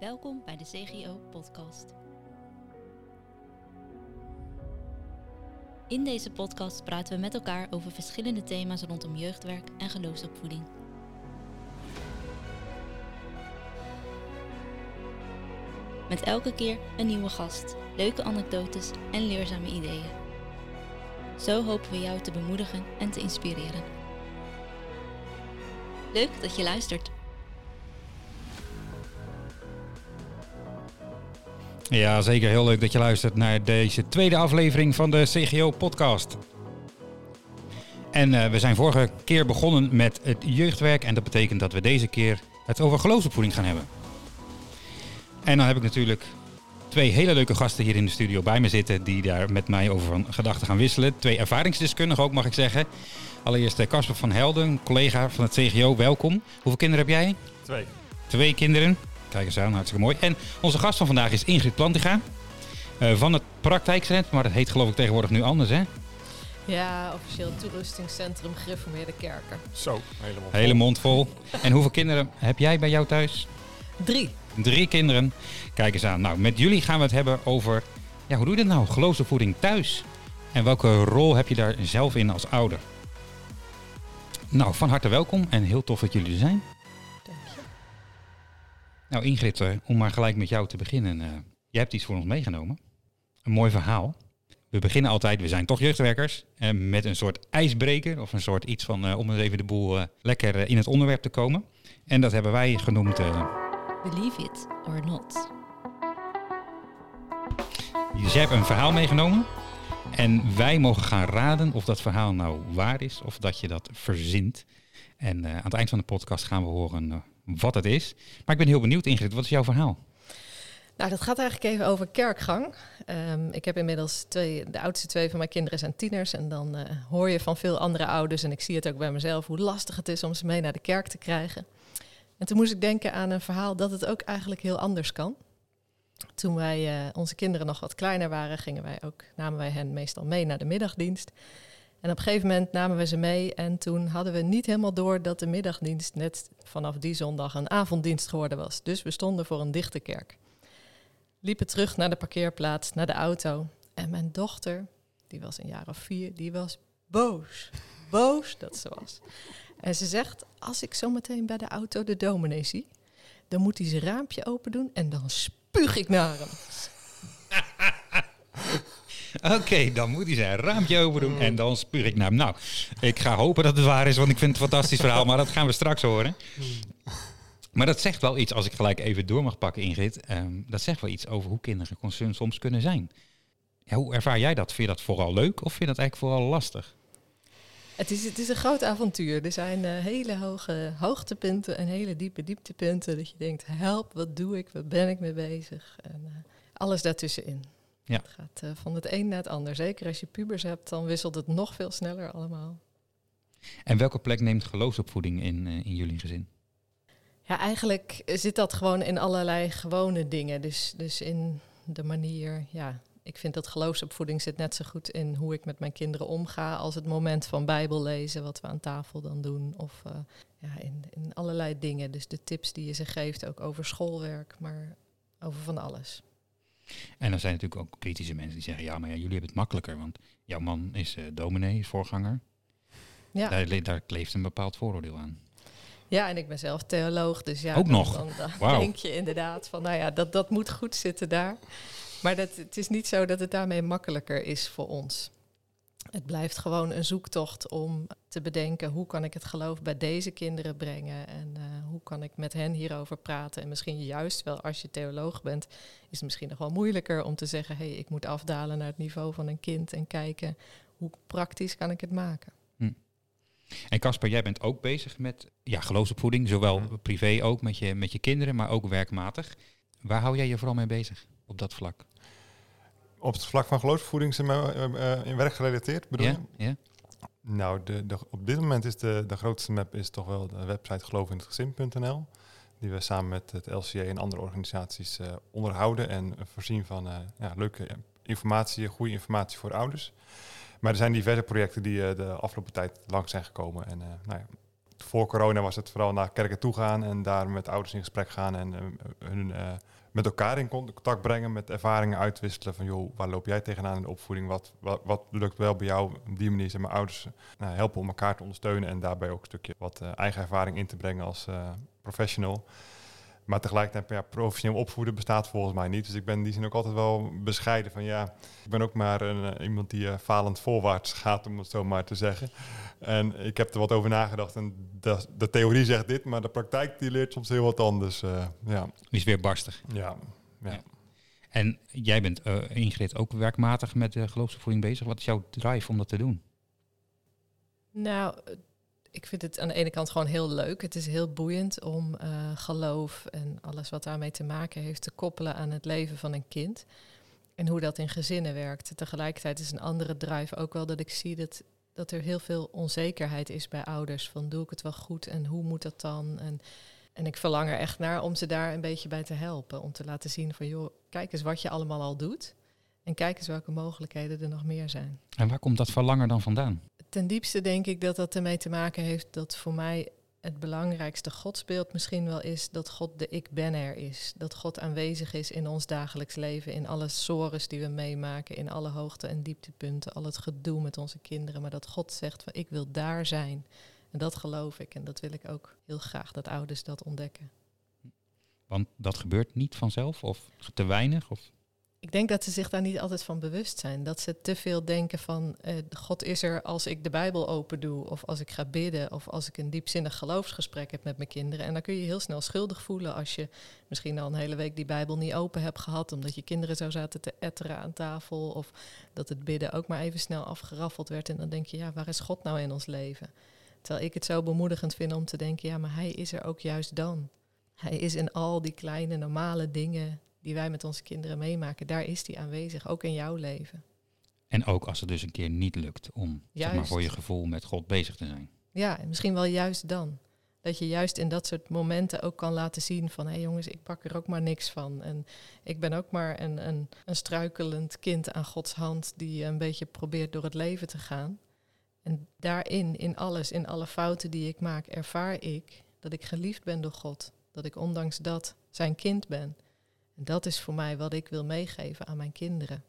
Welkom bij de CGO Podcast. In deze podcast praten we met elkaar over verschillende thema's rondom jeugdwerk en geloofsopvoeding. Met elke keer een nieuwe gast, leuke anekdotes en leerzame ideeën. Zo hopen we jou te bemoedigen en te inspireren. Leuk dat je luistert. Ja, zeker. Heel leuk dat je luistert naar deze tweede aflevering van de CGO-podcast. En uh, we zijn vorige keer begonnen met het jeugdwerk. En dat betekent dat we deze keer het over geloofsopvoeding gaan hebben. En dan heb ik natuurlijk twee hele leuke gasten hier in de studio bij me zitten. Die daar met mij over van gedachten gaan wisselen. Twee ervaringsdeskundigen ook, mag ik zeggen. Allereerst Casper van Helden, collega van het CGO. Welkom. Hoeveel kinderen heb jij? Twee. Twee kinderen. Kijk eens aan, hartstikke mooi. En onze gast van vandaag is Ingrid Plantiga. Uh, van het praktijkcentrum, maar dat heet geloof ik tegenwoordig nu anders, hè? Ja, officieel toerustingscentrum Gereformeerde Kerken. Zo, hele mond Hele mond vol. en hoeveel kinderen heb jij bij jou thuis? Drie. Drie kinderen. Kijk eens aan. Nou, met jullie gaan we het hebben over, ja, hoe doe je dat nou? Geloofsopvoeding thuis. En welke rol heb je daar zelf in als ouder? Nou, van harte welkom en heel tof dat jullie er zijn. Nou Ingrid, uh, om maar gelijk met jou te beginnen. Uh, jij hebt iets voor ons meegenomen. Een mooi verhaal. We beginnen altijd, we zijn toch jeugdwerkers, uh, met een soort ijsbreker of een soort iets van om eens even de boel lekker in het onderwerp te komen. En dat hebben wij genoemd... Believe it or not. Dus jij hebt een verhaal meegenomen en wij mogen gaan raden of dat verhaal nou waar is of dat je dat verzint. En aan het eind van de podcast gaan we horen wat het is. Maar ik ben heel benieuwd, Ingrid, wat is jouw verhaal? Nou, dat gaat eigenlijk even over kerkgang. Um, ik heb inmiddels twee, de oudste twee van mijn kinderen zijn tieners. En dan uh, hoor je van veel andere ouders, en ik zie het ook bij mezelf, hoe lastig het is om ze mee naar de kerk te krijgen. En toen moest ik denken aan een verhaal dat het ook eigenlijk heel anders kan. Toen wij uh, onze kinderen nog wat kleiner waren, gingen wij ook, namen wij hen meestal mee naar de middagdienst. En op een gegeven moment namen we ze mee en toen hadden we niet helemaal door dat de middagdienst net vanaf die zondag een avonddienst geworden was. Dus we stonden voor een dichte kerk. Liepen terug naar de parkeerplaats, naar de auto. En mijn dochter, die was een jaar of vier, die was boos. Boos dat ze was. En ze zegt, als ik zometeen bij de auto de dominee zie, dan moet hij zijn raampje open doen en dan spuug ik naar hem. Oké, dan moet hij zijn raampje open doen en dan spuug ik naar hem. Nou, ik ga hopen dat het waar is, want ik vind het een fantastisch verhaal, maar dat gaan we straks horen. Maar dat zegt wel iets, als ik gelijk even door mag pakken, Ingrid. Um, dat zegt wel iets over hoe kinderen soms kunnen zijn. Ja, hoe ervaar jij dat? Vind je dat vooral leuk of vind je dat eigenlijk vooral lastig? Het is, het is een groot avontuur. Er zijn uh, hele hoge hoogtepunten en hele diepe dieptepunten. Dat je denkt, help, wat doe ik? Waar ben ik mee bezig? En uh, alles daartussenin. Ja. Het gaat uh, van het een naar het ander. Zeker als je pubers hebt, dan wisselt het nog veel sneller allemaal. En welke plek neemt geloofsopvoeding in, uh, in jullie gezin? Ja, eigenlijk zit dat gewoon in allerlei gewone dingen. Dus, dus in de manier, ja, ik vind dat geloofsopvoeding zit net zo goed in hoe ik met mijn kinderen omga als het moment van Bijbel lezen, wat we aan tafel dan doen. Of uh, ja, in, in allerlei dingen. Dus de tips die je ze geeft, ook over schoolwerk, maar over van alles. En er zijn natuurlijk ook kritische mensen die zeggen, ja, maar ja, jullie hebben het makkelijker, want jouw man is uh, dominee, is voorganger. Ja. Daar, daar kleeft een bepaald vooroordeel aan. Ja, en ik ben zelf theoloog, dus ja. Ook dan, nog? Dan, dan wow. denk je inderdaad van, nou ja, dat, dat moet goed zitten daar. Maar dat, het is niet zo dat het daarmee makkelijker is voor ons. Het blijft gewoon een zoektocht om te bedenken hoe kan ik het geloof bij deze kinderen brengen en uh, hoe kan ik met hen hierover praten. En misschien juist wel als je theoloog bent, is het misschien nog wel moeilijker om te zeggen, hé, hey, ik moet afdalen naar het niveau van een kind en kijken hoe praktisch kan ik het maken. Hm. En Casper, jij bent ook bezig met ja, geloofsopvoeding, zowel privé ook met je, met je kinderen, maar ook werkmatig. Waar hou jij je vooral mee bezig op dat vlak? Op het vlak van geloofsvoeding zijn we uh, in werk gerelateerd, bedoel je? Ja. Nou, de, de, op dit moment is de, de grootste map is toch wel de website geloofinhetgezin.nl. Die we samen met het LCA en andere organisaties uh, onderhouden en voorzien van uh, ja, leuke informatie, goede informatie voor ouders. Maar er zijn diverse projecten die de afgelopen tijd lang zijn gekomen. En nou ja, voor corona was het vooral naar kerken toe gaan en daar met ouders in gesprek gaan en eh, hun eh, met elkaar in contact brengen, met ervaringen uitwisselen van joh, waar loop jij tegenaan in de opvoeding? Wat, wat, wat lukt wel bij jou op die manier? Zijn mijn ouders nou, helpen om elkaar te ondersteunen en daarbij ook een stukje wat eigen ervaring in te brengen als professional. Maar tegelijkertijd, ja, professioneel opvoeden bestaat volgens mij niet. Dus ik ben in die zin ook altijd wel bescheiden van ja, ik ben ook maar een, eh, iemand die uh, falend voorwaarts gaat, om het zo maar te zeggen. En ik heb er wat over nagedacht en de, de theorie zegt dit, maar de praktijk die leert soms heel wat anders. Uh, ja. Die is weer barstig. Ja, ja. En jij bent uh, Ingrid ook werkmatig met de geloofsopvoeding bezig. Wat is jouw drive om dat te doen? Nou, ik vind het aan de ene kant gewoon heel leuk. Het is heel boeiend om uh, geloof en alles wat daarmee te maken heeft te koppelen aan het leven van een kind. En hoe dat in gezinnen werkt. Tegelijkertijd is een andere drive ook wel dat ik zie dat, dat er heel veel onzekerheid is bij ouders. Van doe ik het wel goed en hoe moet dat dan? En, en ik verlang er echt naar om ze daar een beetje bij te helpen. Om te laten zien van joh, kijk eens wat je allemaal al doet. En kijk eens welke mogelijkheden er nog meer zijn. En waar komt dat verlangen dan vandaan? ten diepste denk ik dat dat ermee te maken heeft dat voor mij het belangrijkste godsbeeld misschien wel is dat God de ik ben er is. Dat God aanwezig is in ons dagelijks leven, in alle sores die we meemaken, in alle hoogte- en dieptepunten, al het gedoe met onze kinderen. Maar dat God zegt van ik wil daar zijn. En dat geloof ik en dat wil ik ook heel graag dat ouders dat ontdekken. Want dat gebeurt niet vanzelf of te weinig? Of? Ik denk dat ze zich daar niet altijd van bewust zijn. Dat ze te veel denken van uh, God is er als ik de Bijbel open doe, of als ik ga bidden, of als ik een diepzinnig geloofsgesprek heb met mijn kinderen. En dan kun je heel snel schuldig voelen als je misschien al een hele week die Bijbel niet open hebt gehad, omdat je kinderen zo zaten te etteren aan tafel, of dat het bidden ook maar even snel afgeraffeld werd. En dan denk je, ja, waar is God nou in ons leven? Terwijl ik het zo bemoedigend vind om te denken, ja, maar Hij is er ook juist dan. Hij is in al die kleine normale dingen die wij met onze kinderen meemaken, daar is die aanwezig, ook in jouw leven. En ook als het dus een keer niet lukt om zeg maar, voor je gevoel met God bezig te zijn. Ja, misschien wel juist dan. Dat je juist in dat soort momenten ook kan laten zien van... hé hey jongens, ik pak er ook maar niks van. En ik ben ook maar een, een, een struikelend kind aan Gods hand... die een beetje probeert door het leven te gaan. En daarin, in alles, in alle fouten die ik maak, ervaar ik dat ik geliefd ben door God. Dat ik ondanks dat zijn kind ben. En dat is voor mij wat ik wil meegeven aan mijn kinderen.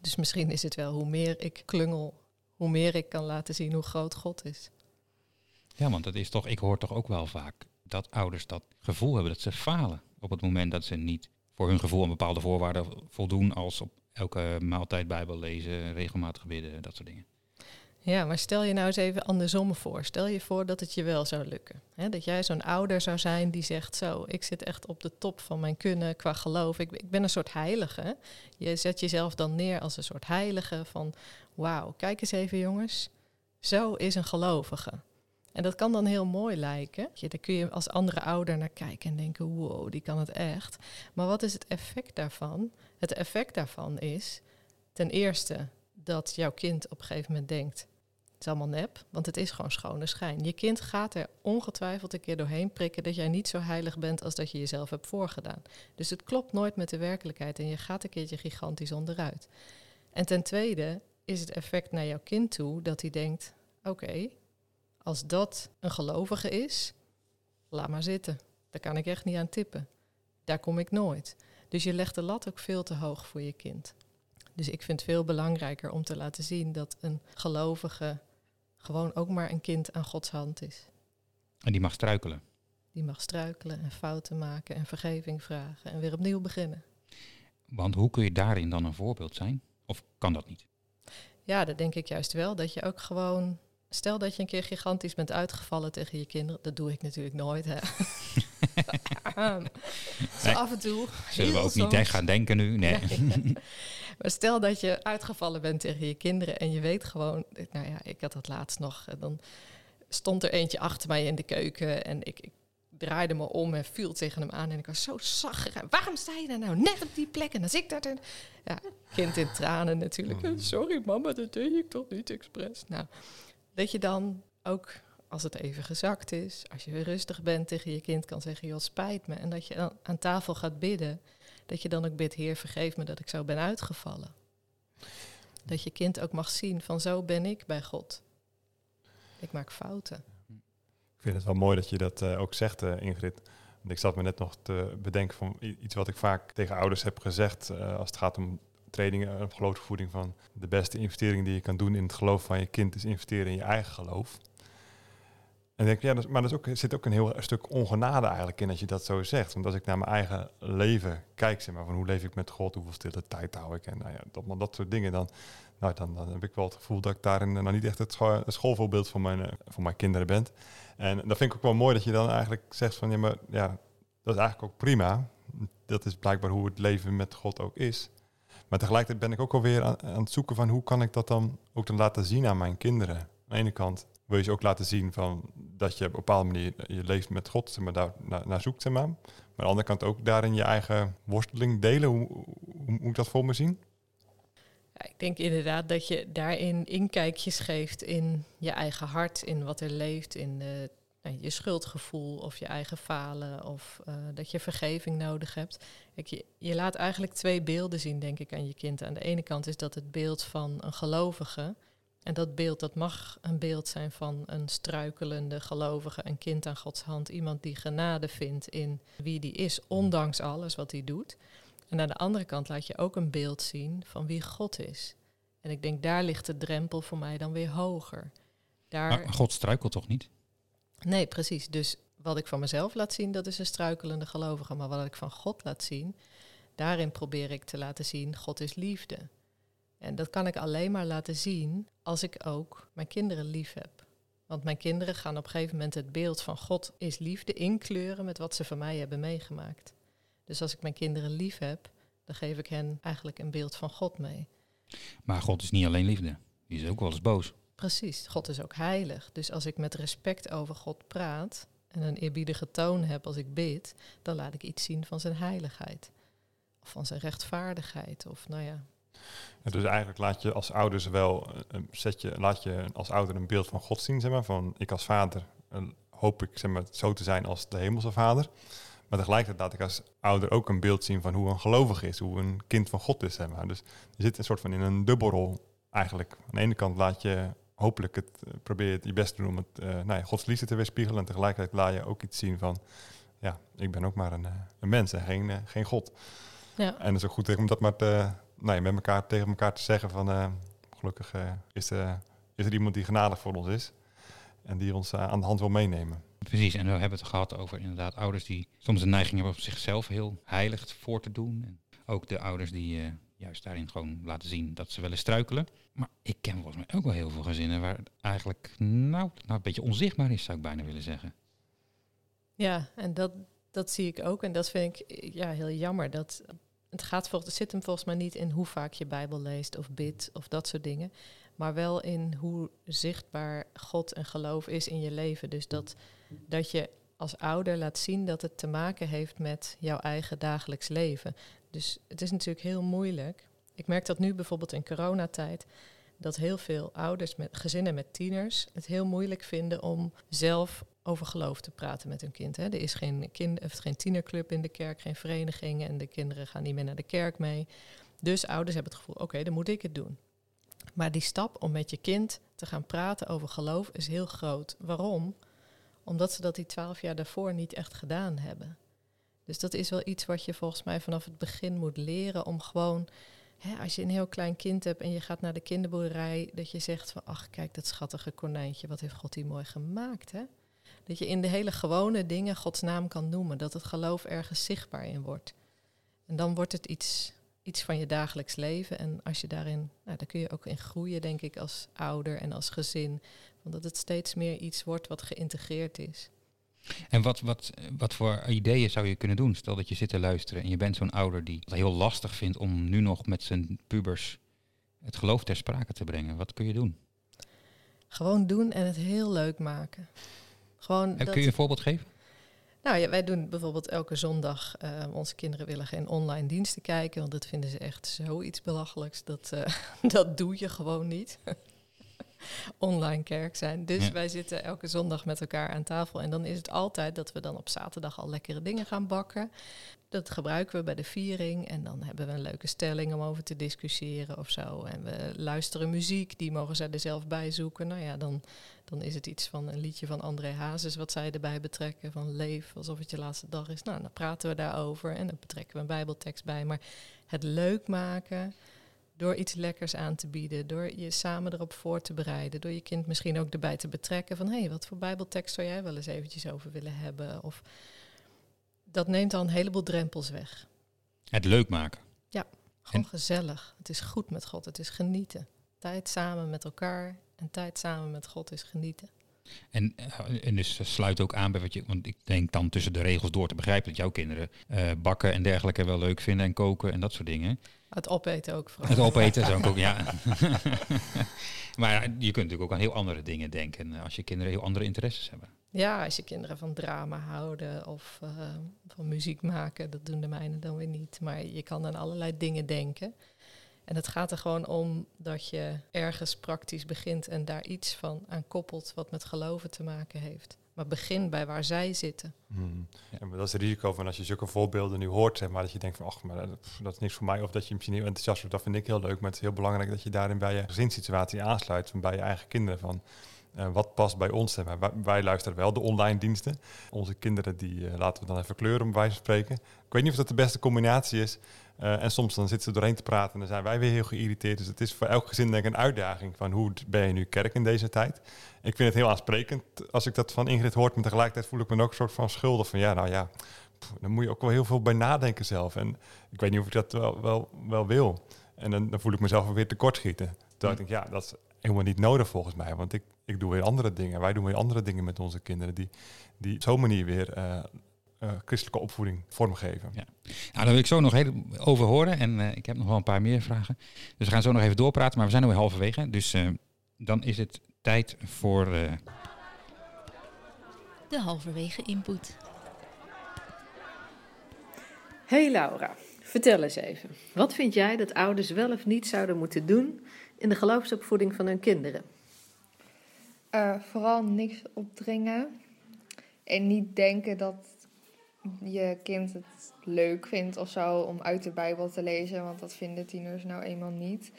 Dus misschien is het wel hoe meer ik klungel, hoe meer ik kan laten zien hoe groot God is. Ja, want dat is toch, ik hoor toch ook wel vaak dat ouders dat gevoel hebben dat ze falen op het moment dat ze niet voor hun gevoel aan bepaalde voorwaarden voldoen als op elke maaltijd Bijbel lezen, regelmatig bidden, dat soort dingen. Ja, maar stel je nou eens even andersom voor. Stel je voor dat het je wel zou lukken. dat jij zo'n ouder zou zijn die zegt: Zo, ik zit echt op de top van mijn kunnen qua geloof. Ik, ik ben een soort heilige. Je zet jezelf dan neer als een soort heilige van: Wauw, kijk eens even jongens. Zo is een gelovige. En dat kan dan heel mooi lijken. Je, daar kun je als andere ouder naar kijken en denken: Wow, die kan het echt. Maar wat is het effect daarvan? Het effect daarvan is ten eerste dat jouw kind op een gegeven moment denkt: is allemaal nep, want het is gewoon schone schijn. Je kind gaat er ongetwijfeld een keer doorheen prikken dat jij niet zo heilig bent als dat je jezelf hebt voorgedaan. Dus het klopt nooit met de werkelijkheid en je gaat een keertje gigantisch onderuit. En ten tweede is het effect naar jouw kind toe dat hij denkt: oké, als dat een gelovige is, laat maar zitten. Daar kan ik echt niet aan tippen. Daar kom ik nooit. Dus je legt de lat ook veel te hoog voor je kind. Dus ik vind het veel belangrijker om te laten zien dat een gelovige gewoon ook maar een kind aan Gods hand is. En die mag struikelen. Die mag struikelen en fouten maken en vergeving vragen en weer opnieuw beginnen. Want hoe kun je daarin dan een voorbeeld zijn? Of kan dat niet? Ja, dat denk ik juist wel. Dat je ook gewoon. Stel dat je een keer gigantisch bent uitgevallen tegen je kinderen. Dat doe ik natuurlijk nooit. Hè. Zo af en toe. Zullen we ook niet gaan denken nu? Nee. Maar stel dat je uitgevallen bent tegen je kinderen en je weet gewoon, nou ja, ik had dat laatst nog, dan stond er eentje achter mij in de keuken en ik, ik draaide me om en viel tegen hem aan en ik was zo zacht. Waarom sta je daar nou net op die plek en als ik dat... Ja, kind in tranen natuurlijk. Mm. Sorry mama, dat deed ik toch niet expres. Nou, dat je dan ook, als het even gezakt is, als je rustig bent tegen je kind kan zeggen, joh, spijt me. En dat je dan aan tafel gaat bidden dat je dan ook bidt, Heer, vergeef me dat ik zo ben uitgevallen. Dat je kind ook mag zien van zo ben ik bij God. Ik maak fouten. vind het wel mooi dat je dat eh, ook zegt, eh, Ingrid. Want ik zat me net nog te bedenken van iets wat ik vaak tegen ouders heb gezegd eh, als het gaat om trainingen en geloofsvoeding van de beste investering die je kan doen in het geloof van je kind is investeren in je eigen geloof. En denk, ja, dat, maar dat er zit ook een heel stuk ongenade eigenlijk in als je dat zo zegt. Want als ik naar mijn eigen leven kijk, zeg maar, van hoe leef ik met God, hoeveel stille tijd hou ik en nou ja, dat, dat soort dingen, dan, nou, dan, dan heb ik wel het gevoel dat ik daarin eh, nou niet echt het, scho- het schoolvoorbeeld van mijn, eh, mijn kinderen ben. En dat vind ik ook wel mooi dat je dan eigenlijk zegt van, ja, maar ja, dat is eigenlijk ook prima. Dat is blijkbaar hoe het leven met God ook is. Maar tegelijkertijd ben ik ook alweer aan, aan het zoeken van hoe kan ik dat dan ook dan laten zien aan mijn kinderen. Aan de ene kant wil je ze ook laten zien van dat je op een bepaalde manier je leeft met God, maar, daar naar, zoekt. Zeg maar. maar aan de andere kant ook daarin je eigen worsteling delen. Hoe, moet ik dat voor me zien? Ja, ik denk inderdaad dat je daarin inkijkjes geeft in je eigen hart, in wat er leeft, in nou, je schuldgevoel of je eigen falen of eh, dat je vergeving nodig hebt. Kijk, je laat eigenlijk twee beelden zien, denk ik, aan je kind. Aan de ene kant is dat het beeld van een gelovige. En dat beeld, dat mag een beeld zijn van een struikelende gelovige, een kind aan Gods hand, iemand die genade vindt in wie die is, ondanks alles wat hij doet. En aan de andere kant laat je ook een beeld zien van wie God is. En ik denk, daar ligt de drempel voor mij dan weer hoger. Daar, Maar God struikelt toch niet? nee, precies. Dus wat ik van mezelf laat zien, dat is een struikelende gelovige. Maar wat ik van God laat zien, daarin probeer ik te laten zien, God is liefde. En dat kan ik alleen maar laten zien als ik ook mijn kinderen lief heb. Want mijn kinderen gaan op een gegeven moment het beeld van God is liefde inkleuren met wat ze van mij hebben meegemaakt. Dus als ik mijn kinderen lief heb, dan geef ik hen eigenlijk een beeld van God mee. Maar God is niet alleen liefde. Die is ook wel eens boos. Precies, God is ook heilig. Dus als ik met respect over God praat en een eerbiedige toon heb als ik bid, dan laat ik iets zien van zijn heiligheid. Of van zijn rechtvaardigheid. Of nou ja, Ja, dus eigenlijk laat je als ouders wel, eh, zet je, laat je als ouder een beeld van God zien, zeg maar. Van ik als vader eh, hoop ik zeg maar, zo te zijn als de hemelse vader. Maar tegelijkertijd laat ik als ouder ook een beeld zien van hoe een gelovige is, hoe een kind van God is, zeg maar. Dus je zit een soort van in een dubbelrol eigenlijk. Aan de ene kant laat je hopelijk het, eh, probeer je het je best te doen om het, nou ja, Gods liefde te weerspiegelen. En tegelijkertijd laat je ook iets zien van, ja, ik ben ook maar een, een mens en geen, geen God. ja. En het is ook goed om dat maar te, nee, met elkaar tegen elkaar te zeggen van eh, gelukkig eh, is, er, is er iemand die genadig voor ons is en die ons eh, aan de hand wil meenemen. Precies, en we hebben het gehad over inderdaad ouders die soms de neiging hebben om zichzelf heel heilig voor te doen. En ook de ouders die eh, juist daarin gewoon laten zien dat ze wel eens struikelen. Maar ik ken volgens mij ook wel heel veel gezinnen waar het eigenlijk nou, nou een beetje onzichtbaar is, zou ik bijna willen zeggen. Ja, en dat, dat zie ik ook. En dat vind ik eh, ja, heel jammer. Dat, het, gaat vol, het zit hem volgens mij niet in hoe vaak je Bijbel leest of bidt of dat soort dingen. Maar wel in hoe zichtbaar God en geloof is in je leven. Dus dat, dat je als ouder laat zien dat het te maken heeft met jouw eigen dagelijks leven. Dus het is natuurlijk heel moeilijk. Ik merk dat nu bijvoorbeeld in coronatijd. Dat heel veel ouders met gezinnen met tieners het heel moeilijk vinden om zelf over geloof te praten met hun kind. Hè. Er is geen, kind, of geen tienerclub in de kerk, geen vereniging en de kinderen gaan niet meer naar de kerk mee. Dus ouders hebben het gevoel, oké, dan moet ik het doen. Maar die stap om met je kind te gaan praten over geloof is heel groot. Waarom? Omdat ze dat die twaalf jaar daarvoor niet echt gedaan hebben. Dus dat is wel iets wat je volgens mij vanaf het begin moet leren om gewoon, hè, als je een heel klein kind hebt en je gaat naar de kinderboerderij, dat je zegt van, ach kijk dat schattige konijntje, wat heeft God die mooi gemaakt, hè? Dat je in de hele gewone dingen Gods naam kan noemen, dat het geloof ergens zichtbaar in wordt. En dan wordt het iets, iets van je dagelijks leven. En als je daarin, nou, daar kun je ook in groeien, denk ik, als ouder en als gezin. Want dat het steeds meer iets wordt wat geïntegreerd is. En wat, wat, wat voor ideeën zou je kunnen doen? Stel dat je zit te luisteren en je bent zo'n ouder die het heel lastig vindt om nu nog met zijn pubers het geloof ter sprake te brengen. Wat kun je doen? Gewoon doen en het heel leuk maken. Gewoon En dat, Kun je een voorbeeld geven? Nou ja, wij doen bijvoorbeeld elke zondag. eh, onze kinderen willen geen online diensten kijken, want dat vinden ze echt zoiets belachelijks. Dat, eh, dat doe je gewoon niet. online kerk zijn. Dus Ja. wij zitten elke zondag met elkaar aan tafel. En dan is het altijd dat we dan op zaterdag al lekkere dingen gaan bakken. Dat gebruiken we bij de viering. En dan hebben we een leuke stelling om over te discussiëren of zo. En we luisteren muziek, die mogen zij er zelf bij zoeken. Nou ja, dan, dan is het iets van een liedje van André Hazes wat zij erbij betrekken. Van leef alsof het je laatste dag is. Nou, dan praten we daarover en dan betrekken we een bijbeltekst bij. Maar het leuk maken door iets lekkers aan te bieden, door je samen erop voor te bereiden, door je kind misschien ook erbij te betrekken van hé, hey, wat voor bijbeltekst zou jij wel eens eventjes over willen hebben? Of dat neemt al een heleboel drempels weg. Het leuk maken. Gewoon En- gezellig. Het is goed met God. Het is genieten. Tijd samen met elkaar en tijd samen met God is genieten. En, eh, en dus sluit ook aan bij wat je, want ik denk dan tussen de regels door te begrijpen dat jouw kinderen eh, bakken en dergelijke wel leuk vinden en koken en dat soort dingen. Het opeten ook vooral. Het opeten zou ik ook, ja. maar je kunt natuurlijk ook aan heel andere dingen denken eh, als je kinderen heel andere interesses hebben. Ja, als je kinderen van drama houden of eh, van muziek maken, dat doen de mijnen dan weer niet. Maar je kan aan allerlei dingen denken. En het gaat er gewoon om dat je ergens praktisch begint en daar iets van aan koppelt wat met geloven te maken heeft. Maar begin bij waar zij zitten. Hmm. Ja. Ja, maar dat is het risico van als je zulke voorbeelden nu hoort, zeg maar, dat je denkt van, ach, maar dat, dat is niks voor mij. Of dat je misschien heel enthousiast wordt, dat vind ik heel leuk. Maar het is heel belangrijk dat je daarin bij je gezinssituatie aansluit, van bij je eigen kinderen. Van, eh, wat past bij ons? Zeg maar. wij, wij luisteren wel de online diensten. Onze kinderen, die eh, laten we dan even kleuren, om wijze van spreken. Ik weet niet of dat de beste combinatie is. Eh, en soms dan zitten ze doorheen te praten en dan zijn wij weer heel geïrriteerd. Dus het is voor elk gezin denk ik een uitdaging van hoe ben je nu kerk in deze tijd. Ik vind het heel aansprekend als ik dat van Ingrid hoort, maar tegelijkertijd voel ik me ook een soort van schuldig van ja, nou ja, pff, dan moet je ook wel heel veel bij nadenken zelf. En ik weet niet of ik dat wel, wel, wel wil. En dan, dan voel ik mezelf weer tekortschieten. Terwijl ik denk, ja, dat is helemaal niet nodig volgens mij, want ik, ik doe weer andere dingen. Wij doen weer andere dingen met onze kinderen die, die op zo'n manier weer eh, eh, christelijke opvoeding vormgeven. Ja. Nou, daar wil ik zo nog heel over horen. En eh, ik heb nog wel een paar meer vragen. Dus we gaan zo nog even doorpraten. Maar we zijn alweer halverwege. Dus eh, dan is het tijd voor... eh, De halverwege input. Hey Laura, vertel eens even. Wat vind jij dat ouders wel of niet zouden moeten doen in de geloofsopvoeding van hun kinderen? Eh, vooral niks opdringen. En niet denken dat je kind het leuk vindt of zo om uit de Bijbel te lezen, want dat vinden tieners nou eenmaal niet.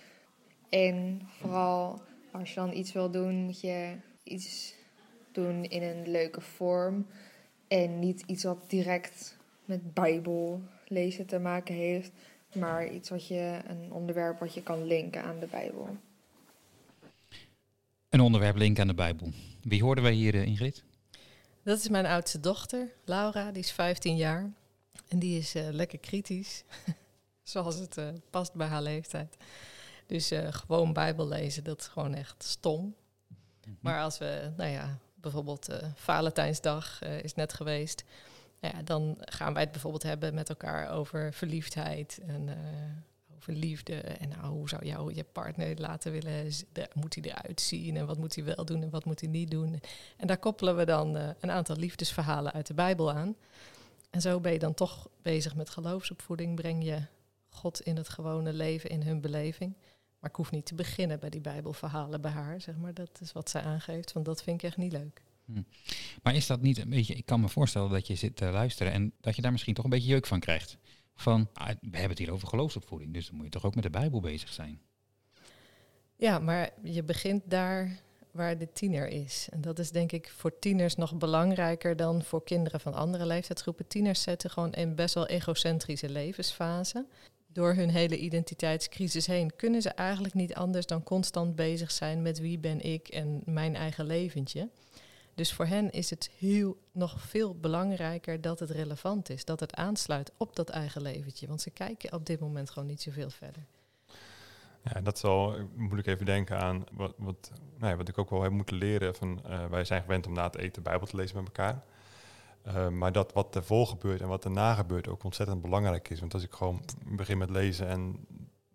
En vooral als je dan iets wil doen, moet je iets doen in een leuke vorm. En niet iets wat direct met Bijbel lezen te maken heeft, maar iets wat je, een onderwerp wat je kan linken aan de Bijbel. een onderwerp link aan de Bijbel. Wie hoorden wij hier, eh, Ingrid? Dat is mijn oudste dochter, Laura, die is 15 jaar. En die is eh, lekker kritisch, zoals het eh, past bij haar leeftijd. Dus eh, gewoon Bijbel lezen, dat is gewoon echt stom. Maar als we, nou ja, bijvoorbeeld eh Valentijnsdag eh, is net geweest. Ja, dan gaan wij het bijvoorbeeld hebben met elkaar over verliefdheid en eh, over liefde. En nou, hoe zou jou je partner laten willen? Moet hij eruit zien? En wat moet hij wel doen en wat moet hij niet doen? En daar koppelen we dan eh, een aantal liefdesverhalen uit de Bijbel aan. En zo ben je dan toch bezig met geloofsopvoeding. Breng je God in het gewone leven, in hun beleving. Maar ik hoef niet te beginnen bij die Bijbelverhalen bij haar, zeg maar. Dat is wat zij aangeeft, want dat vind ik echt niet leuk. Maar is dat niet een beetje... Ik kan me voorstellen dat je zit te luisteren... en dat je daar misschien toch een beetje jeuk van krijgt. Van, ah, we hebben het hier over geloofsopvoeding... dus dan moet je toch ook met de Bijbel bezig zijn. Ja, maar je begint daar waar de tiener is. En dat is denk ik voor tieners nog belangrijker dan voor kinderen van andere leeftijdsgroepen. Tieners zetten gewoon een best wel egocentrische levensfase. Door hun hele identiteitscrisis heen kunnen ze eigenlijk niet anders dan constant bezig zijn met wie ben ik en mijn eigen leventje. Dus voor hen is het heel, nog veel belangrijker dat het relevant is, dat het aansluit op dat eigen leventje. Want ze kijken op dit moment gewoon niet zoveel verder. Ja, dat zal, moet ik even denken aan wat, wat, nou ja, wat ik ook wel heb moeten leren. Van, eh, wij zijn gewend om na het eten Bijbel te lezen met elkaar. Eh, maar dat wat ervoor gebeurt en wat erna gebeurt ook ontzettend belangrijk is. Want als ik gewoon begin met lezen en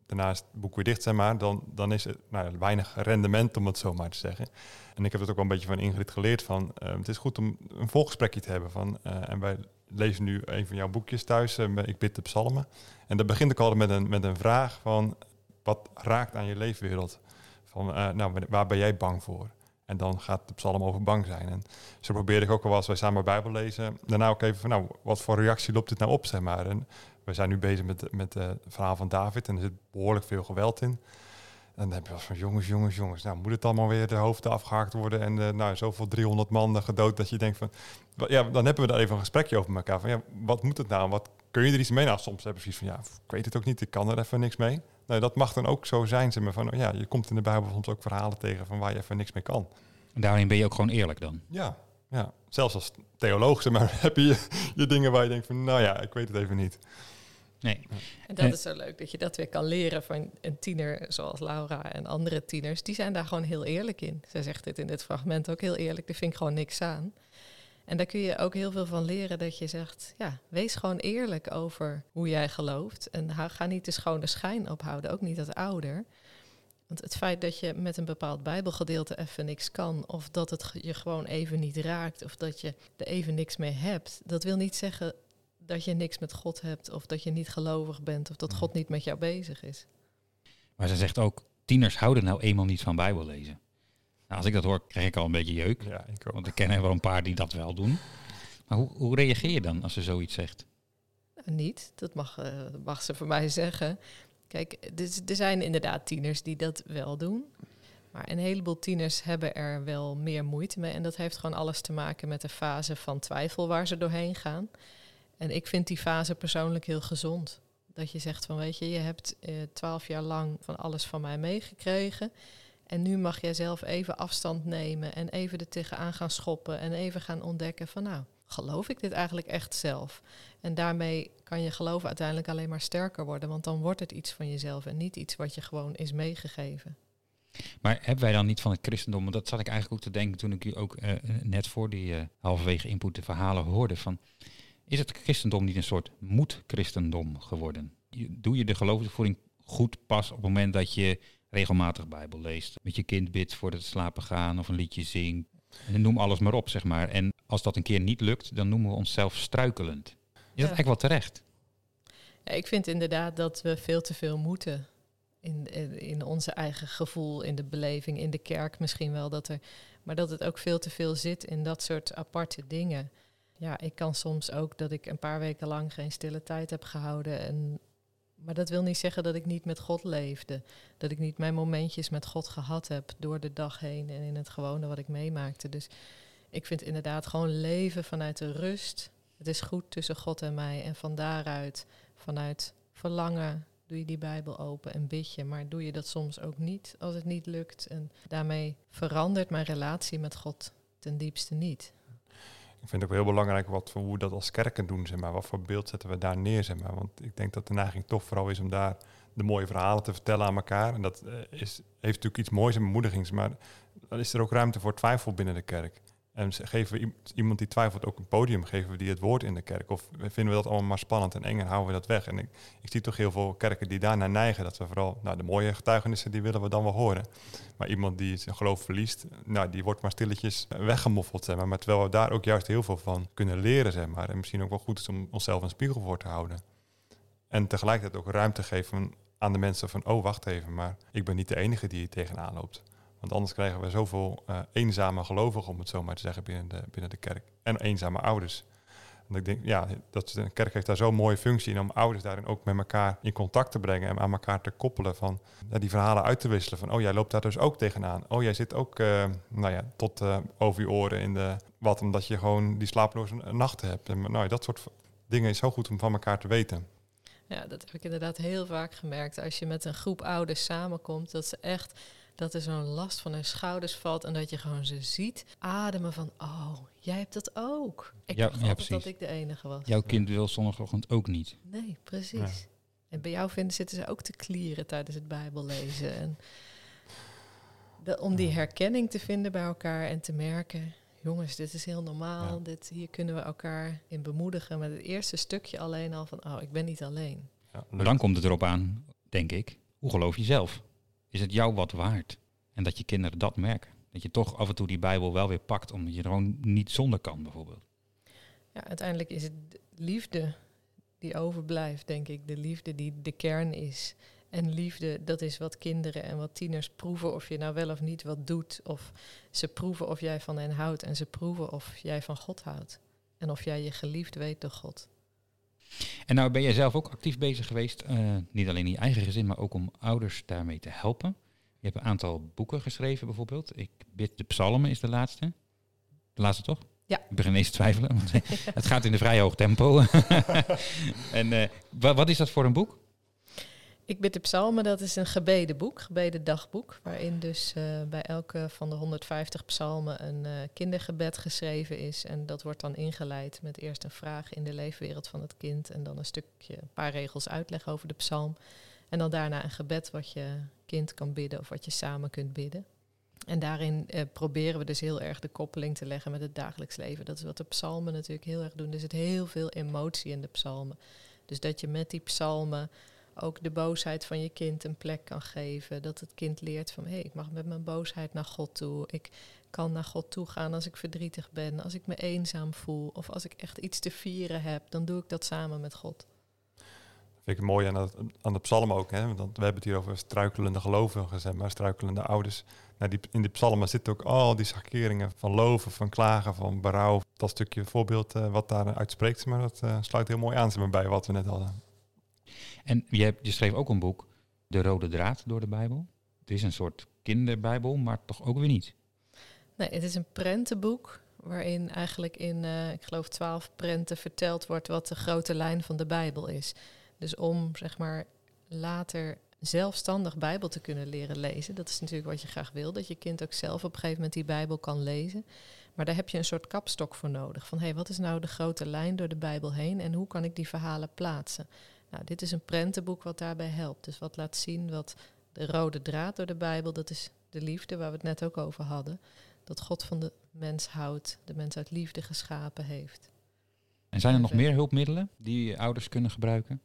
daarna is het boek weer dicht, zeg maar, dan, dan is het nou, weinig rendement, om het zo maar te zeggen. En ik heb het ook wel een beetje van Ingrid geleerd van, eh, het is goed om een volgesprekje te hebben. Van, eh, en wij lezen nu een van jouw boekjes thuis, met ik bid de psalmen. En dat begint ook altijd met een, met een vraag van, wat raakt aan je leefwereld Van, nou, waar ben jij bang voor? En dan gaat de psalm over bang zijn. En zo probeerde ik ook al als wij samen Bijbel lezen. Daarna ook even van, nou, wat voor reactie loopt dit nou op, zeg maar. En we zijn nu bezig met, met uh, het verhaal van David en er zit behoorlijk veel geweld in. En dan heb je wel van, jongens, jongens, jongens, nou moet het allemaal weer de hoofden afgehaakt worden en uh, nou, zoveel 300 man gedood dat je denkt van, ja, dan hebben we daar even een gesprekje over elkaar van, ja, wat moet het nou? Wat kun je er iets mee? Nou, soms heb je precies van, ja, ik weet het ook niet, ik kan er even niks mee. Nou, dat mag dan ook zo zijn, zeg maar, van, ja, je komt in de Bijbel soms ook verhalen tegen van waar je even niks mee kan. En daarin ben je ook gewoon eerlijk dan? Ja, ja. zelfs als theoloog, zeg maar, heb je je dingen waar je denkt van, nou ja, ik weet het even niet. Nee. En dat is zo leuk, dat je dat weer kan leren van een tiener zoals Laura en andere tieners. Die zijn daar gewoon heel eerlijk in. Zij zegt dit in dit fragment ook heel eerlijk, daar vind ik gewoon niks aan. En daar kun je ook heel veel van leren dat je zegt, ja, wees gewoon eerlijk over hoe jij gelooft. En ga niet de schone schijn ophouden, ook niet als ouder. Want het feit dat je met een bepaald bijbelgedeelte even niks kan, of dat het je gewoon even niet raakt, of dat je er even niks mee hebt, dat wil niet zeggen dat je niks met God hebt, of dat je niet gelovig bent, of dat God niet met jou bezig is. Maar ze zegt ook, tieners houden nou eenmaal niet van Bijbel lezen. Nou, als ik dat hoor, krijg ik al een beetje jeuk. Ja, ik ook. Want ik ken er wel een paar die dat wel doen. Maar hoe, hoe reageer je dan als ze zoiets zegt? Nou, niet, dat mag, uh, mag ze voor mij zeggen. Kijk, er zijn inderdaad tieners die dat wel doen. Maar een heleboel tieners hebben er wel meer moeite mee. En dat heeft gewoon alles te maken met de fase van twijfel waar ze doorheen gaan. En ik vind die fase persoonlijk heel gezond. Dat je zegt van weet je, je hebt eh, twaalf jaar lang van alles van mij meegekregen. En nu mag jij zelf even afstand nemen en even er tegenaan gaan schoppen en even gaan ontdekken van nou, geloof ik dit eigenlijk echt zelf? En daarmee kan je geloof uiteindelijk alleen maar sterker worden, want dan wordt het iets van jezelf en niet iets wat je gewoon is meegegeven. Maar hebben wij dan niet van het christendom, want dat zat ik eigenlijk ook te denken toen ik u ook uh, net voor die uh, halverwege input de verhalen hoorde van, is het christendom niet een soort moed-christendom geworden? Doe je de geloofsvoering goed pas op het moment dat je regelmatig Bijbel leest, met je kind bidt voor het slapen gaan of een liedje zingt. En noem alles maar op, zeg maar. En als dat een keer niet lukt, dan noemen we onszelf struikelend. Is dat echt wel terecht? Ja, ik vind inderdaad dat we veel te veel moeten. In, in onze eigen gevoel, in de beleving, in de kerk misschien wel. Dat er, maar dat het ook veel te veel zit in dat soort aparte dingen. Ja, ik kan soms ook dat ik een paar weken lang geen stille tijd heb gehouden. En, maar dat wil niet zeggen dat ik niet met God leefde. Dat ik niet mijn momentjes met God gehad heb door de dag heen en in het gewone wat ik meemaakte. Dus ik vind inderdaad gewoon leven vanuit de rust het is goed tussen God en mij. En van daaruit, vanuit verlangen, doe je die Bijbel open en bid je. Maar doe je dat soms ook niet als het niet lukt. En daarmee verandert mijn relatie met God ten diepste niet. Ik vind het ook heel belangrijk wat voor hoe we dat als kerken doen, zeg maar. Wat voor beeld zetten we daar neer, zeg maar. Want ik denk dat de neiging toch vooral is om daar de mooie verhalen te vertellen aan elkaar. En dat eh, is, heeft natuurlijk iets moois en bemoedigings, maar dan is er ook ruimte voor twijfel binnen de kerk. En geven we iemand die twijfelt ook een podium, geven we die het woord in de kerk? Of vinden we dat allemaal maar spannend en eng en houden we dat weg? En ik, ik zie toch heel veel kerken die daarnaar neigen, dat we vooral, nou de mooie getuigenissen, die willen we dan wel horen. Maar iemand die zijn geloof verliest, nou die wordt maar stilletjes weggemoffeld, zeg maar. maar. Terwijl we daar ook juist heel veel van kunnen leren, zeg maar. En misschien ook wel goed is om onszelf een spiegel voor te houden. En tegelijkertijd ook ruimte geven aan de mensen van, oh wacht even, maar ik ben niet de enige die hier tegenaan loopt. Want anders krijgen we zoveel uh, eenzame gelovigen, om het zo maar te zeggen, binnen de, binnen de kerk. En eenzame ouders. En ik denk, ja, dat de kerk heeft daar zo'n mooie functie in om ouders daarin ook met elkaar in contact te brengen en aan elkaar te koppelen. Van ja, die verhalen uit te wisselen. Van, oh, jij loopt daar dus ook tegenaan. Oh, jij zit ook, uh, nou ja, tot uh, over je oren in de wat, omdat je gewoon die slaaploze nachten hebt. En nou, dat soort dingen is zo goed om van elkaar te weten. Ja, dat heb ik inderdaad heel vaak gemerkt. Als je met een groep ouders samenkomt, dat ze echt dat er zo'n last van hun schouders valt en dat je gewoon ze ziet ademen van, oh, jij hebt dat ook. Ik ja, dacht ja, dat ik de enige was. Jouw kind wil zondagochtend ook niet. Nee, precies. En bij jou vinden zitten ze ook te klieren tijdens het Bijbellezen. En de, om die herkenning te vinden bij elkaar en te merken, jongens, dit is heel normaal. Dit, hier kunnen we elkaar in bemoedigen. Met het eerste stukje alleen al van, oh, ik ben niet alleen. maar dan komt het erop aan, denk ik, hoe geloof je zelf? Is het jou wat waard? En dat je kinderen dat merken. Dat je toch af en toe die Bijbel wel weer pakt, omdat je er gewoon niet zonder kan, bijvoorbeeld. Ja, uiteindelijk is het liefde die overblijft, denk ik. De liefde die de kern is. En liefde, dat is wat kinderen en wat tieners proeven of je nou wel of niet wat doet. Of ze proeven of jij van hen houdt en ze proeven of jij van God houdt. En of jij je geliefd weet door God. En nou ben jij zelf ook actief bezig geweest, eh, niet alleen in je eigen gezin, maar ook om ouders daarmee te helpen. Je hebt een aantal boeken geschreven bijvoorbeeld. Ik bid de psalmen is de laatste. De laatste toch? Ja. Ik begin eens te twijfelen, want het gaat in een vrij hoog tempo. en eh, wa- wat is dat voor een boek? Ik bid de psalmen, dat is een gebedenboek, gebedendagboek, waarin dus eh, bij elke van de 150 psalmen een eh, kindergebed geschreven is. En dat wordt dan ingeleid met eerst een vraag in de leefwereld van het kind en dan een stukje, een paar regels uitleg over de psalm. En dan daarna een gebed wat je kind kan bidden of wat je samen kunt bidden. En daarin eh, proberen we dus heel erg de koppeling te leggen met het dagelijks leven. Dat is wat de psalmen natuurlijk heel erg doen. Er zit heel veel emotie in de psalmen. Dus dat je met die psalmen ook de boosheid van je kind een plek kan geven. Dat het kind leert van hé, hey, ik mag met mijn boosheid naar God toe. Ik kan naar God toe gaan als ik verdrietig ben, als ik me eenzaam voel of als ik echt iets te vieren heb, dan doe ik dat samen met God. Vind ik mooi aan, dat, aan de psalm ook. Hè? Want we hebben het hier over struikelende gelovigen, zeg maar, struikelende ouders. Nou, die, in die psalmen zitten ook al die schakeringen van loven, van klagen, van berouw. Dat stukje voorbeeld eh, wat daar uitspreekt, maar dat eh, sluit heel mooi aan bij wat we net hadden. En je, hebt, je schreef ook een boek, De Rode Draad door de Bijbel. Het is een soort kinderbijbel, maar toch ook weer niet. Nee, het is een prentenboek waarin eigenlijk in, uh, ik geloof, twaalf prenten verteld wordt wat de grote lijn van de Bijbel is. Dus om, zeg maar, later zelfstandig Bijbel te kunnen leren lezen. Dat is natuurlijk wat je graag wil, dat je kind ook zelf op een gegeven moment die Bijbel kan lezen. Maar daar heb je een soort kapstok voor nodig. Van hé, hey, wat is nou de grote lijn door de Bijbel heen en hoe kan ik die verhalen plaatsen? Nou, dit is een prentenboek wat daarbij helpt. Dus wat laat zien wat de rode draad door de Bijbel, dat is de liefde waar we het net ook over hadden. Dat God van de mens houdt, de mens uit liefde geschapen heeft. En zijn er nog meer hulpmiddelen die ouders kunnen gebruiken?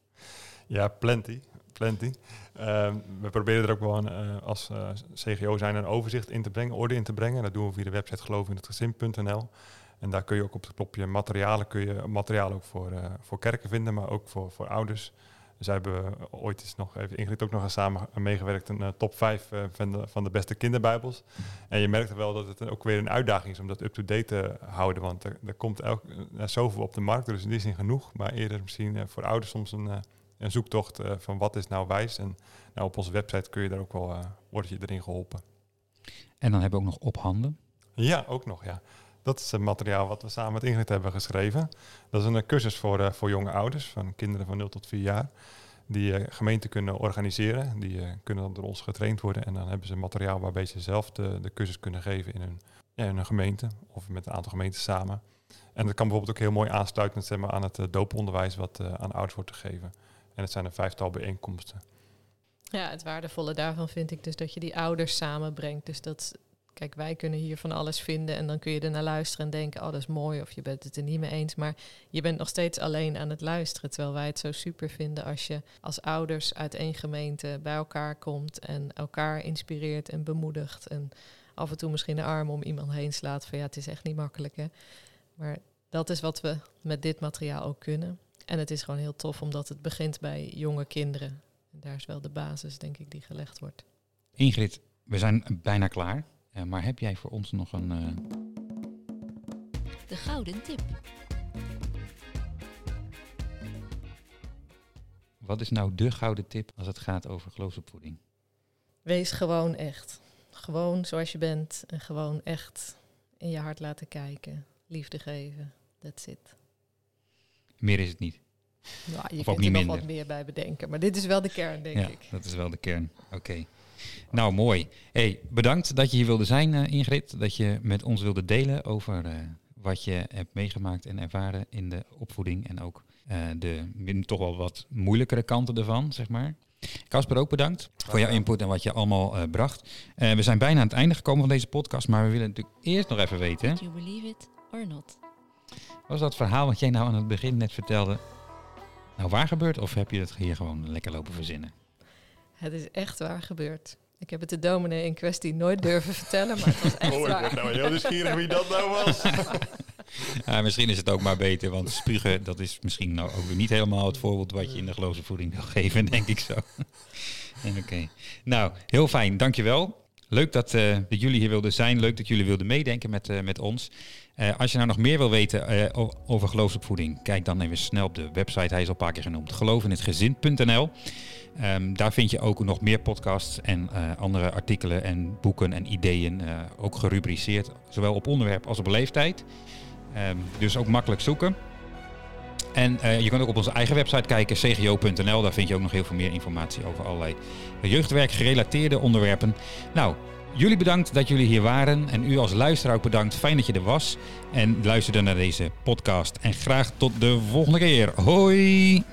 Ja, plenty. plenty. Uh, we proberen er ook wel een, uh, als uh, CGO zijn een overzicht in te brengen, orde in te brengen. Dat doen we via de website gelovinhetgezin.nl. En daar kun je ook op het knopje materialen, kun je materiaal ook voor, uh, voor kerken vinden, maar ook voor, voor ouders. Dus hebben ooit eens nog, even Ingrid ook nog eens samen meegewerkt, een uh, top 5 uh, van, de, van de beste kinderbijbels. En je merkt wel dat het ook weer een uitdaging is om dat up-to-date te houden, want er, er komt elk, zoveel op de markt, dus in die zin genoeg. Maar eerder misschien voor ouders soms een, een zoektocht van wat is nou wijs. En nou, op onze website kun je daar ook wel, wordt je erin geholpen. En dan hebben we ook nog op handen. Ja, ook nog, ja. Dat is het materiaal wat we samen met Ingrid hebben geschreven. Dat is een cursus voor, uh, voor jonge ouders van kinderen van 0 tot 4 jaar. Die uh, gemeenten kunnen organiseren. Die kunnen dan door ons getraind worden. En dan hebben ze materiaal waarbij ze zelf de, de cursus kunnen geven in hun, in hun gemeente. Of met een aantal gemeenten samen. En dat kan bijvoorbeeld ook heel mooi aansluiten zeg maar, aan het dooponderwijs wat aan ouders wordt gegeven. En het zijn een vijftal bijeenkomsten. Ja, het waardevolle daarvan vind ik dus dat je die ouders samenbrengt. Dus dat Kijk, wij kunnen hier van alles vinden en dan kun je er naar luisteren en denken, oh dat is mooi of je bent het er niet mee eens. Maar je bent nog steeds alleen aan het luisteren, terwijl wij het zo super vinden als je als ouders uit één gemeente bij elkaar komt en elkaar inspireert en bemoedigt. En af en toe misschien de arm om iemand heen slaat van ja, het is echt niet makkelijk hè. Maar dat is wat we met dit materiaal ook kunnen. En het is gewoon heel tof omdat het begint bij jonge kinderen. En daar is wel de basis, denk ik, die gelegd wordt. Ingrid, we zijn bijna klaar. Uh, maar heb jij voor ons nog een. Uh... De gouden tip. Wat is nou de gouden tip als het gaat over geloofsopvoeding? Wees gewoon echt. Gewoon zoals je bent en gewoon echt in je hart laten kijken. Liefde geven. That's it. Meer is het niet. Nou, je of kunt er nog wat meer bij bedenken. Maar dit is wel de kern, denk ja, ik. dat is wel de kern. Oké. Okay. Nou, mooi. Hey, bedankt dat je hier wilde zijn, uh, Ingrid. Dat je met ons wilde delen over uh, wat je hebt meegemaakt en ervaren in de opvoeding. En ook uh, de toch wel wat moeilijkere kanten ervan, zeg maar. Casper, ook bedankt voor jouw input en wat je allemaal bracht. we zijn bijna aan het einde gekomen van deze podcast, maar we willen natuurlijk eerst nog even weten... Do you believe it or not? Was dat verhaal wat jij nou aan het begin net vertelde, nou waar gebeurd? Of heb je het hier gewoon lekker lopen verzinnen? Het is echt waar gebeurd. Ik heb het de dominee in kwestie nooit durven vertellen, maar het was echt oh, waar. Ik ben nou heel nieuwsgierig wie dat nou was. ja, misschien is het ook maar beter, want spugen, dat is misschien nou ook weer niet helemaal het voorbeeld wat je in de geloofsvoeding wil geven, denk ik zo. Oké. Nou, heel fijn. Dankjewel. Leuk dat, uh, dat jullie hier wilden zijn. Leuk dat jullie wilden meedenken met, uh, met ons. Uh, als je nou nog meer wil weten over geloofsopvoeding, kijk dan even snel op de website. Hij is al een paar keer genoemd. Geloofinhetgezin.nl. Um, daar vind je ook nog meer podcasts en andere artikelen en boeken en ideeën. ook gerubriceerd, zowel op onderwerp als op leeftijd. Um, dus ook makkelijk zoeken. En uh, je kunt ook op onze eigen website kijken, cgo.nl. Daar vind je ook nog heel veel meer informatie over allerlei jeugdwerk gerelateerde onderwerpen. Nou, jullie bedankt dat jullie hier waren. En u als luisteraar ook bedankt. Fijn dat je er was. En luisterde naar deze podcast. En graag tot de volgende keer. Hoi!